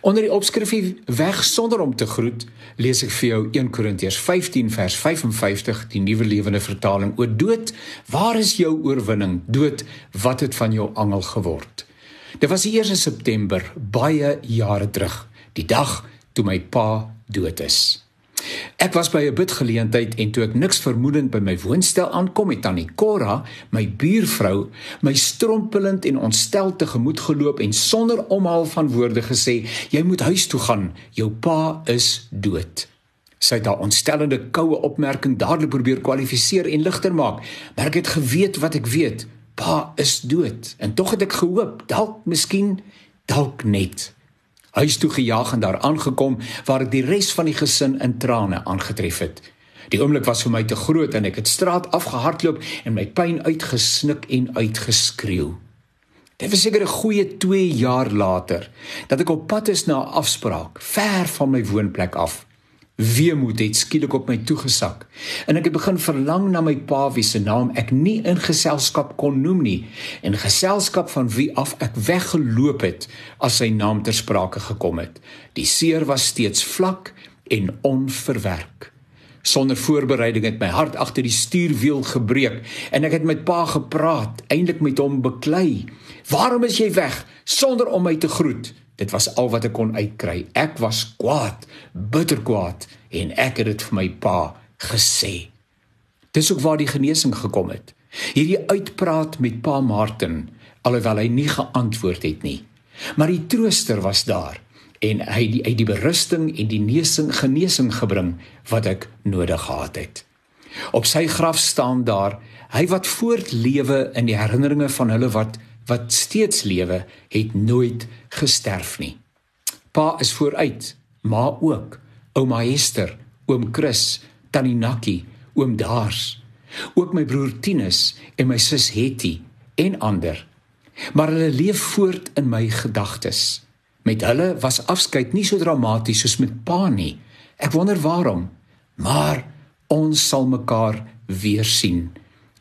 Onder die opskrifie weg sonder om te groet, lees ek vir jou 1 Korintiërs 15 vers 55, die nuwe lewende vertaling. O dood, waar is jou oorwinning? Dood, wat het van jou angel geword? Dit was die 1 September, baie jare terug, die dag toe my pa dood is. Ek was by 'n bidgeleentheid en toe ek niks vermoedend by my woonstel aankom het tannie Cora, my buurvrou, my strompelend en ontstel tegemoet geloop en sonder omhaal van woorde gesê: "Jy moet huis toe gaan, jou pa is dood." Sy het haar ontstellende koue opmerking dadelik probeer kwalifiseer en ligter maak, maar ek het geweet wat ek weet. Pa is dood en tog het ek gehoop, dalk miskien, dalk net huis toe gejaag en daar aangekom waar ek die res van die gesin in trane aangetref het. Die oomblik was vir my te groot en ek het straat afgehardloop en my pyn uitgesnik en uitgeskreeu. Dit was seker 'n goeie 2 jaar later dat ek op pad is na 'n afspraak ver van my woonplek af. Weemoed het skielik op my toegesak en ek het begin verlang na my pa wie se naam ek nie in geselskap kon noem nie en geselskap van wie af ek weggeloop het as sy naam ter sprake gekom het. Die seer was steeds vlak en onverwerk. Sonder voorbereiding het my hart agter die stuurwiel gebreek en ek het met pa gepraat, eintlik met hom beklei. "Waarom is jy weg sonder om my te groet?" Dit was al wat ek kon uitkry. Ek was kwaad, bitter kwaad en ek het dit vir my pa gesê. Dis ook waar die genesing gekom het. Hierdie uitpraat met pa Martin, alhoewel hy nie geantwoord het nie. Maar die trooster was daar en hy het die uit die berusting en die genesing genesing gebring wat ek nodig gehad het. Op sy graf staan daar hy wat voortlewe in die herinneringe van hulle wat wat steeds lewe, het nooit gesterf nie. Pa is vooruit, ma ook. Ouma Esther, oom Chris, tannie Nakkie, oom Daars, ook my broer Tinus en my sus Hetty en ander. Maar hulle leef voort in my gedagtes. Met hulle was afskeid nie so dramaties soos met pa nie. Ek wonder waarom. Maar ons sal mekaar weer sien.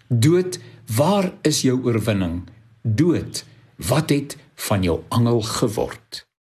Dood, waar is jou oorwinning? Dood, wat het van jou angel geword?